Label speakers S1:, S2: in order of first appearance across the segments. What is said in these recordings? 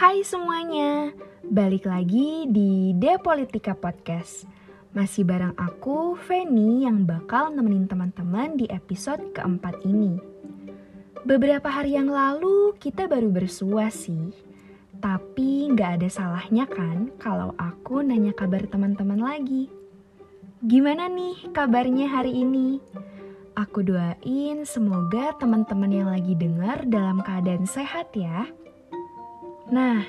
S1: Hai semuanya, balik lagi di Depolitika Podcast. Masih bareng aku, Feni, yang bakal nemenin teman-teman di episode keempat ini. Beberapa hari yang lalu kita baru bersua sih, tapi nggak ada salahnya kan kalau aku nanya kabar teman-teman lagi. Gimana nih kabarnya hari ini? Aku doain semoga teman-teman yang lagi dengar dalam keadaan sehat ya. Nah,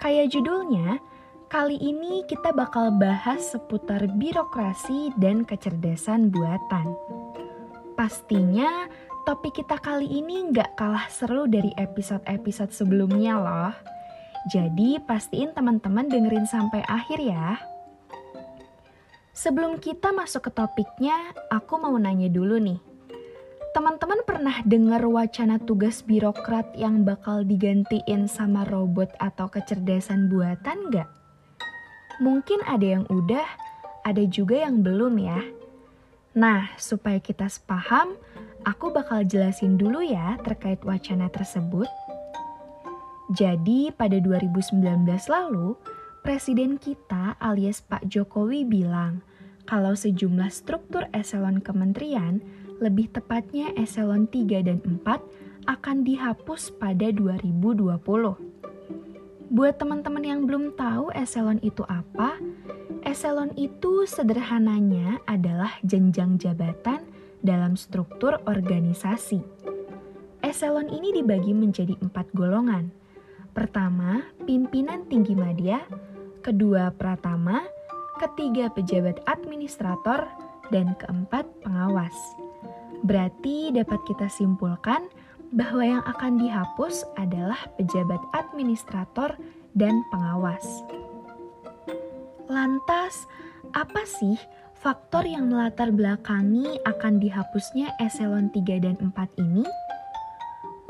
S1: kayak judulnya, kali ini kita bakal bahas seputar birokrasi dan kecerdasan buatan. Pastinya topik kita kali ini nggak kalah seru dari episode-episode sebelumnya loh. Jadi pastiin teman-teman dengerin sampai akhir ya. Sebelum kita masuk ke topiknya, aku mau nanya dulu nih Teman-teman pernah dengar wacana tugas birokrat yang bakal digantiin sama robot atau kecerdasan buatan nggak? Mungkin ada yang udah, ada juga yang belum ya. Nah, supaya kita sepaham, aku bakal jelasin dulu ya terkait wacana tersebut. Jadi, pada 2019 lalu, Presiden kita alias Pak Jokowi bilang kalau sejumlah struktur eselon kementerian lebih tepatnya eselon 3 dan 4 akan dihapus pada 2020. Buat teman-teman yang belum tahu eselon itu apa, eselon itu sederhananya adalah jenjang jabatan dalam struktur organisasi. Eselon ini dibagi menjadi empat golongan. Pertama, pimpinan tinggi media, kedua, pratama, ketiga, pejabat administrator, dan keempat, pengawas. Berarti dapat kita simpulkan bahwa yang akan dihapus adalah pejabat administrator dan pengawas. Lantas, apa sih faktor yang melatar belakangi akan dihapusnya eselon 3 dan 4 ini?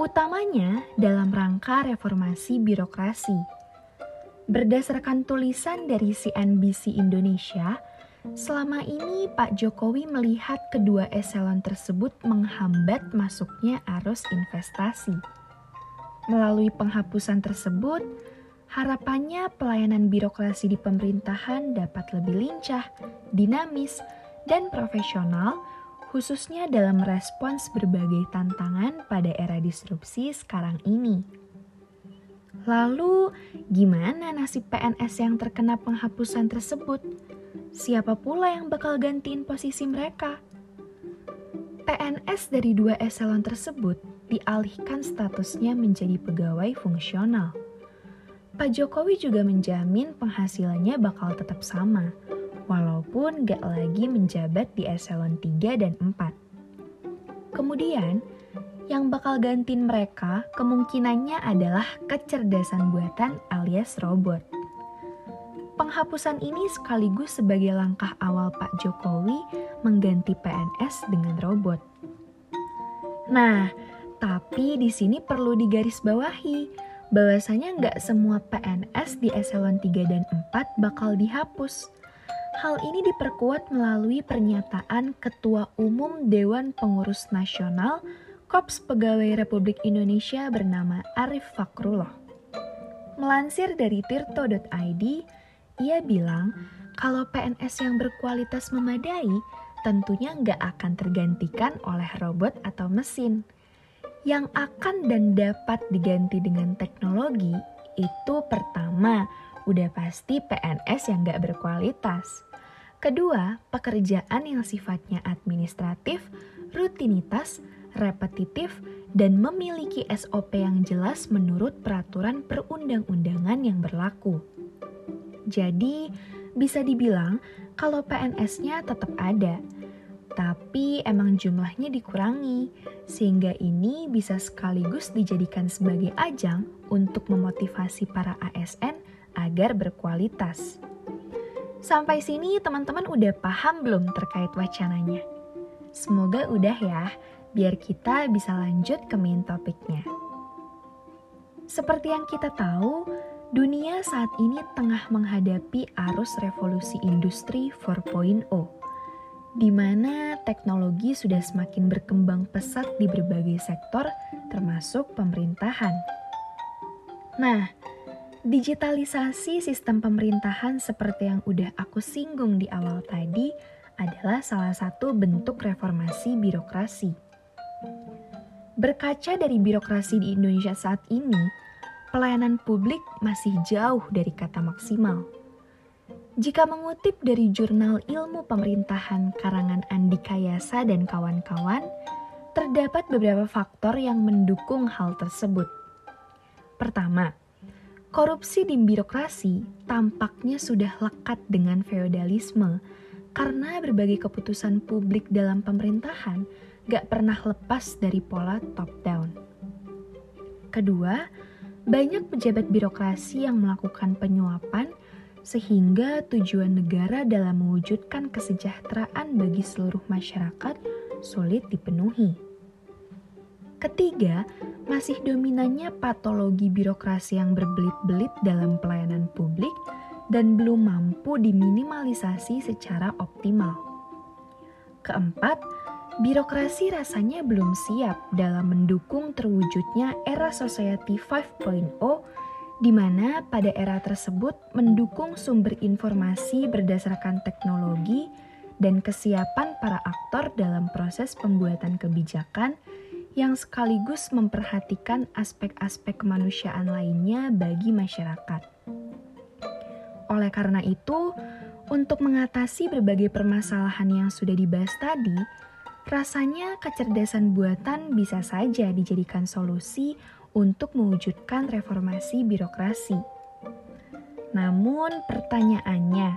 S1: Utamanya dalam rangka reformasi birokrasi. Berdasarkan tulisan dari CNBC Indonesia, Selama ini Pak Jokowi melihat kedua eselon tersebut menghambat masuknya arus investasi. Melalui penghapusan tersebut, harapannya pelayanan birokrasi di pemerintahan dapat lebih lincah, dinamis, dan profesional, khususnya dalam respons berbagai tantangan pada era disrupsi sekarang ini. Lalu, gimana nasib PNS yang terkena penghapusan tersebut? Siapa pula yang bakal gantiin posisi mereka? PNS dari dua eselon tersebut dialihkan statusnya menjadi pegawai fungsional. Pak Jokowi juga menjamin penghasilannya bakal tetap sama, walaupun gak lagi menjabat di eselon 3 dan 4. Kemudian, yang bakal gantiin mereka kemungkinannya adalah kecerdasan buatan alias robot. Penghapusan ini sekaligus sebagai langkah awal Pak Jokowi mengganti PNS dengan robot. Nah, tapi di sini perlu digarisbawahi bahwasanya nggak semua PNS di eselon 3 dan 4 bakal dihapus. Hal ini diperkuat melalui pernyataan Ketua Umum Dewan Pengurus Nasional Kops Pegawai Republik Indonesia bernama Arif Fakrullah. Melansir dari tirto.id, ia bilang kalau PNS yang berkualitas memadai tentunya nggak akan tergantikan oleh robot atau mesin. Yang akan dan dapat diganti dengan teknologi itu pertama, udah pasti PNS yang nggak berkualitas. Kedua, pekerjaan yang sifatnya administratif, rutinitas, repetitif, dan memiliki SOP yang jelas menurut peraturan perundang-undangan yang berlaku. Jadi, bisa dibilang kalau PNS-nya tetap ada, tapi emang jumlahnya dikurangi, sehingga ini bisa sekaligus dijadikan sebagai ajang untuk memotivasi para ASN agar berkualitas. Sampai sini teman-teman udah paham belum terkait wacananya? Semoga udah ya, biar kita bisa lanjut ke main topiknya. Seperti yang kita tahu, Dunia saat ini tengah menghadapi arus revolusi industri 4.0, di mana teknologi sudah semakin berkembang pesat di berbagai sektor, termasuk pemerintahan. Nah, Digitalisasi sistem pemerintahan seperti yang udah aku singgung di awal tadi adalah salah satu bentuk reformasi birokrasi. Berkaca dari birokrasi di Indonesia saat ini, pelayanan publik masih jauh dari kata maksimal. Jika mengutip dari jurnal ilmu pemerintahan karangan Andika Yasa dan kawan-kawan, terdapat beberapa faktor yang mendukung hal tersebut. Pertama, korupsi di birokrasi tampaknya sudah lekat dengan feodalisme karena berbagai keputusan publik dalam pemerintahan gak pernah lepas dari pola top-down. Kedua, banyak pejabat birokrasi yang melakukan penyuapan sehingga tujuan negara dalam mewujudkan kesejahteraan bagi seluruh masyarakat sulit dipenuhi. Ketiga, masih dominannya patologi birokrasi yang berbelit-belit dalam pelayanan publik dan belum mampu diminimalisasi secara optimal. Keempat, birokrasi rasanya belum siap dalam mendukung terwujudnya era Society 5.0 di mana pada era tersebut mendukung sumber informasi berdasarkan teknologi dan kesiapan para aktor dalam proses pembuatan kebijakan yang sekaligus memperhatikan aspek-aspek kemanusiaan lainnya bagi masyarakat. Oleh karena itu, untuk mengatasi berbagai permasalahan yang sudah dibahas tadi, rasanya kecerdasan buatan bisa saja dijadikan solusi untuk mewujudkan reformasi birokrasi. Namun, pertanyaannya,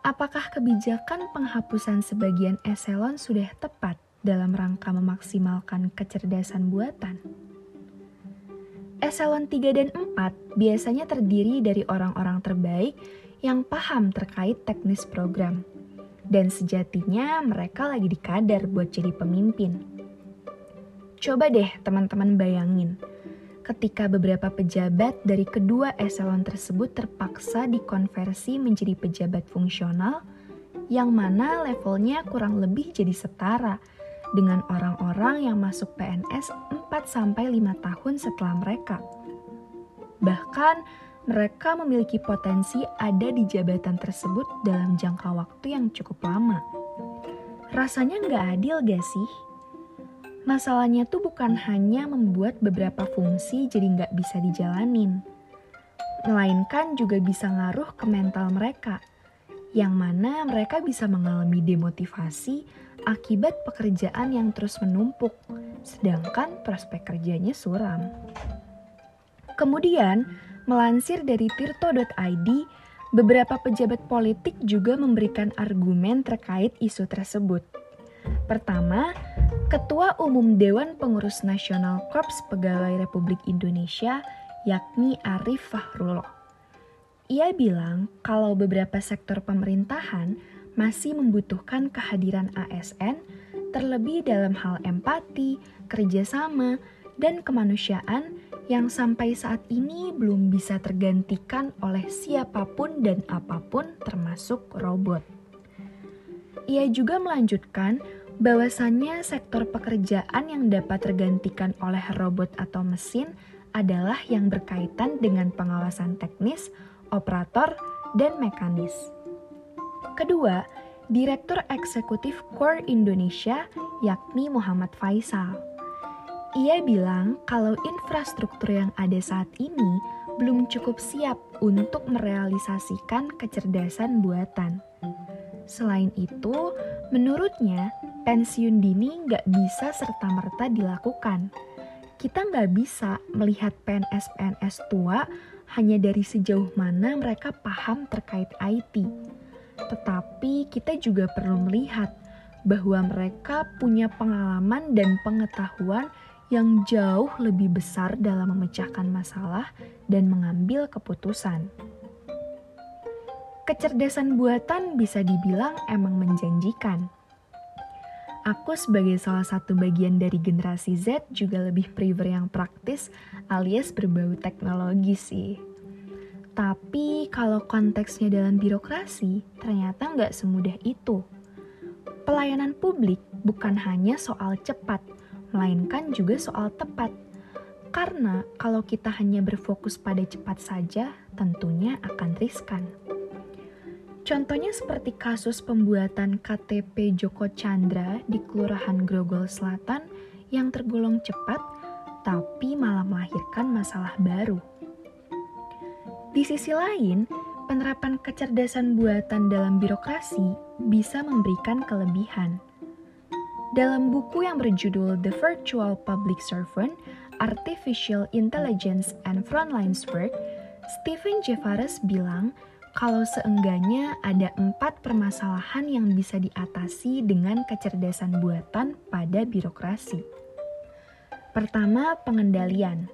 S1: apakah kebijakan penghapusan sebagian eselon sudah tepat? dalam rangka memaksimalkan kecerdasan buatan. Eselon 3 dan 4 biasanya terdiri dari orang-orang terbaik yang paham terkait teknis program. Dan sejatinya mereka lagi dikadar buat jadi pemimpin. Coba deh teman-teman bayangin, ketika beberapa pejabat dari kedua eselon tersebut terpaksa dikonversi menjadi pejabat fungsional, yang mana levelnya kurang lebih jadi setara dengan orang-orang yang masuk PNS 4-5 tahun setelah mereka. Bahkan, mereka memiliki potensi ada di jabatan tersebut dalam jangka waktu yang cukup lama. Rasanya nggak adil gak sih? Masalahnya tuh bukan hanya membuat beberapa fungsi jadi nggak bisa dijalanin, melainkan juga bisa ngaruh ke mental mereka, yang mana mereka bisa mengalami demotivasi akibat pekerjaan yang terus menumpuk, sedangkan prospek kerjanya suram. Kemudian, melansir dari tirto.id, beberapa pejabat politik juga memberikan argumen terkait isu tersebut. Pertama, Ketua Umum Dewan Pengurus Nasional Korps Pegawai Republik Indonesia, yakni Arif Fahrullah. Ia bilang kalau beberapa sektor pemerintahan masih membutuhkan kehadiran ASN, terlebih dalam hal empati, kerjasama, dan kemanusiaan yang sampai saat ini belum bisa tergantikan oleh siapa pun dan apa pun, termasuk robot. Ia juga melanjutkan bahwasannya sektor pekerjaan yang dapat tergantikan oleh robot atau mesin adalah yang berkaitan dengan pengawasan teknis, operator, dan mekanis. Kedua, Direktur Eksekutif Core Indonesia, yakni Muhammad Faisal. Ia bilang kalau infrastruktur yang ada saat ini belum cukup siap untuk merealisasikan kecerdasan buatan. Selain itu, menurutnya pensiun dini nggak bisa serta-merta dilakukan. Kita nggak bisa melihat PNS-PNS tua hanya dari sejauh mana mereka paham terkait IT tetapi kita juga perlu melihat bahwa mereka punya pengalaman dan pengetahuan yang jauh lebih besar dalam memecahkan masalah dan mengambil keputusan. Kecerdasan buatan bisa dibilang emang menjanjikan. Aku sebagai salah satu bagian dari generasi Z juga lebih prefer yang praktis alias berbau teknologi sih. Tapi kalau konteksnya dalam birokrasi, ternyata nggak semudah itu. Pelayanan publik bukan hanya soal cepat, melainkan juga soal tepat. Karena kalau kita hanya berfokus pada cepat saja, tentunya akan riskan. Contohnya seperti kasus pembuatan KTP Joko Chandra di Kelurahan Grogol Selatan yang tergolong cepat tapi malah melahirkan masalah baru. Di sisi lain, penerapan kecerdasan buatan dalam birokrasi bisa memberikan kelebihan. Dalam buku yang berjudul The Virtual Public Servant, Artificial Intelligence and Frontline's Work, Stephen Jeffers bilang kalau seenggaknya ada empat permasalahan yang bisa diatasi dengan kecerdasan buatan pada birokrasi. Pertama, pengendalian,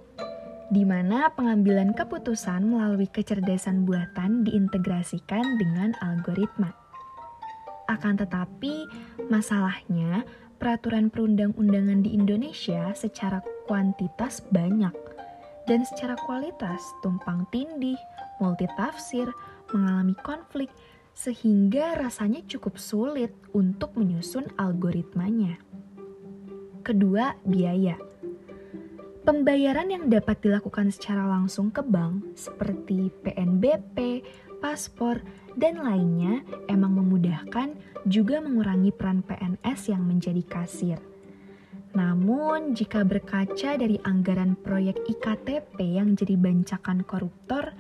S1: di mana pengambilan keputusan melalui kecerdasan buatan diintegrasikan dengan algoritma. Akan tetapi, masalahnya peraturan perundang-undangan di Indonesia secara kuantitas banyak dan secara kualitas tumpang tindih, multitafsir, mengalami konflik, sehingga rasanya cukup sulit untuk menyusun algoritmanya. Kedua, biaya. Pembayaran yang dapat dilakukan secara langsung ke bank, seperti PNBP, paspor, dan lainnya, emang memudahkan juga mengurangi peran PNS yang menjadi kasir. Namun, jika berkaca dari anggaran proyek IKTP yang jadi bancakan koruptor,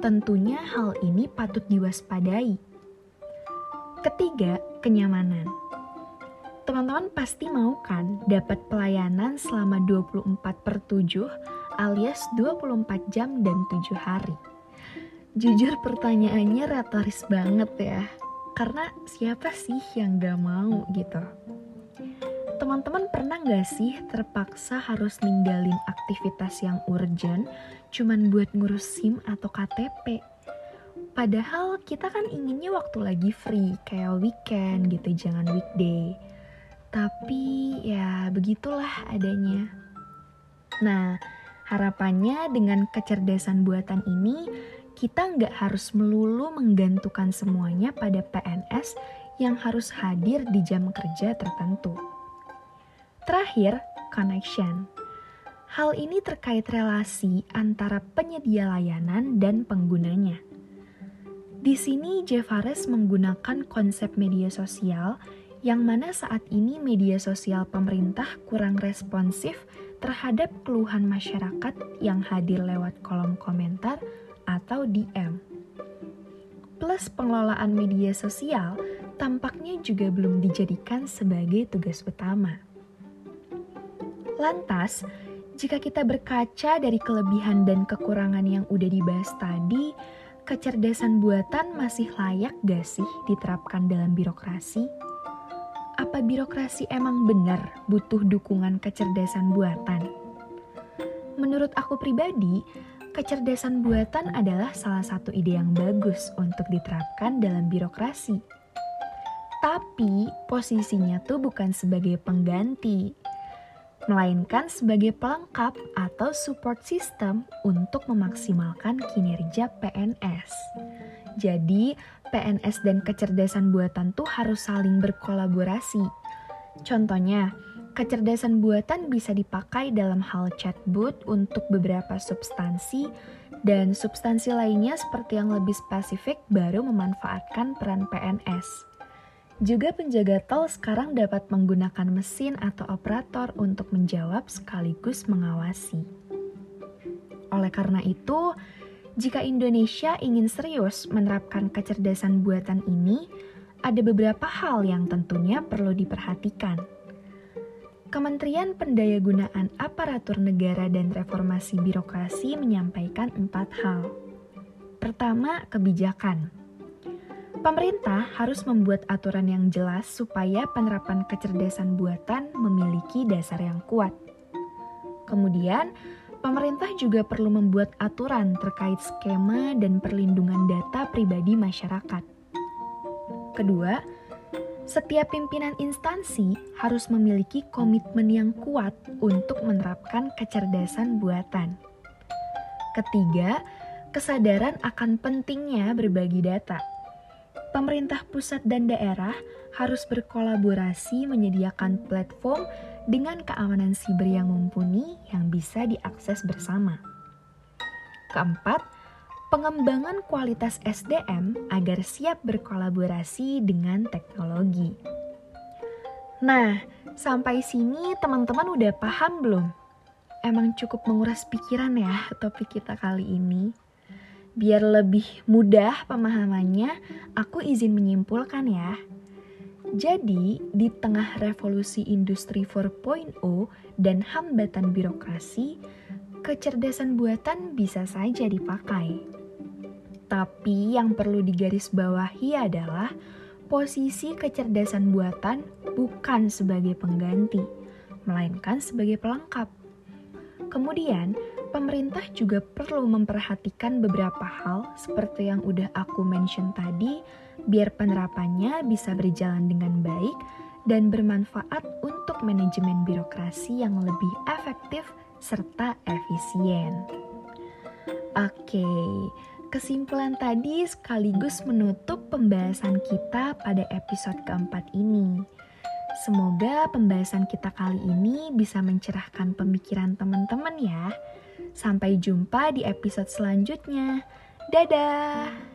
S1: Tentunya hal ini patut diwaspadai. Ketiga, kenyamanan. Teman-teman pasti mau kan dapat pelayanan selama 24 per 7 alias 24 jam dan 7 hari. Jujur pertanyaannya retoris banget ya. Karena siapa sih yang gak mau gitu? Teman-teman pernah gak sih terpaksa harus ninggalin aktivitas yang urgent cuman buat ngurus SIM atau KTP. Padahal kita kan inginnya waktu lagi free, kayak weekend gitu, jangan weekday. Tapi ya begitulah adanya. Nah, harapannya dengan kecerdasan buatan ini, kita nggak harus melulu menggantungkan semuanya pada PNS yang harus hadir di jam kerja tertentu. Terakhir, connection. Hal ini terkait relasi antara penyedia layanan dan penggunanya. Di sini Jevares menggunakan konsep media sosial yang mana saat ini media sosial pemerintah kurang responsif terhadap keluhan masyarakat yang hadir lewat kolom komentar atau DM. Plus pengelolaan media sosial tampaknya juga belum dijadikan sebagai tugas utama. Lantas, jika kita berkaca dari kelebihan dan kekurangan yang udah dibahas tadi, kecerdasan buatan masih layak gak sih diterapkan dalam birokrasi? Apa birokrasi emang benar butuh dukungan kecerdasan buatan? Menurut aku pribadi, kecerdasan buatan adalah salah satu ide yang bagus untuk diterapkan dalam birokrasi. Tapi posisinya tuh bukan sebagai pengganti, melainkan sebagai pelengkap atau support system untuk memaksimalkan kinerja PNS. Jadi, PNS dan kecerdasan buatan tuh harus saling berkolaborasi. Contohnya, kecerdasan buatan bisa dipakai dalam hal chatbot untuk beberapa substansi dan substansi lainnya seperti yang lebih spesifik baru memanfaatkan peran PNS. Juga penjaga tol sekarang dapat menggunakan mesin atau operator untuk menjawab sekaligus mengawasi. Oleh karena itu, jika Indonesia ingin serius menerapkan kecerdasan buatan ini, ada beberapa hal yang tentunya perlu diperhatikan. Kementerian Pendayagunaan Aparatur Negara dan Reformasi Birokrasi menyampaikan empat hal. Pertama, kebijakan. Pemerintah harus membuat aturan yang jelas supaya penerapan kecerdasan buatan memiliki dasar yang kuat. Kemudian, pemerintah juga perlu membuat aturan terkait skema dan perlindungan data pribadi masyarakat. Kedua, setiap pimpinan instansi harus memiliki komitmen yang kuat untuk menerapkan kecerdasan buatan. Ketiga, kesadaran akan pentingnya berbagi data pemerintah pusat dan daerah harus berkolaborasi menyediakan platform dengan keamanan siber yang mumpuni yang bisa diakses bersama. Keempat, pengembangan kualitas SDM agar siap berkolaborasi dengan teknologi. Nah, sampai sini teman-teman udah paham belum? Emang cukup menguras pikiran ya topik kita kali ini. Biar lebih mudah pemahamannya, aku izin menyimpulkan ya. Jadi, di tengah revolusi industri 4.0 dan hambatan birokrasi, kecerdasan buatan bisa saja dipakai. Tapi yang perlu digarisbawahi adalah posisi kecerdasan buatan bukan sebagai pengganti, melainkan sebagai pelengkap. Kemudian, pemerintah juga perlu memperhatikan beberapa hal seperti yang udah aku mention tadi, biar penerapannya bisa berjalan dengan baik dan bermanfaat untuk manajemen birokrasi yang lebih efektif serta efisien. Oke, Kesimpulan tadi sekaligus menutup pembahasan kita pada episode keempat ini. Semoga pembahasan kita kali ini bisa mencerahkan pemikiran teman-teman ya. Sampai jumpa di episode selanjutnya. Dadah!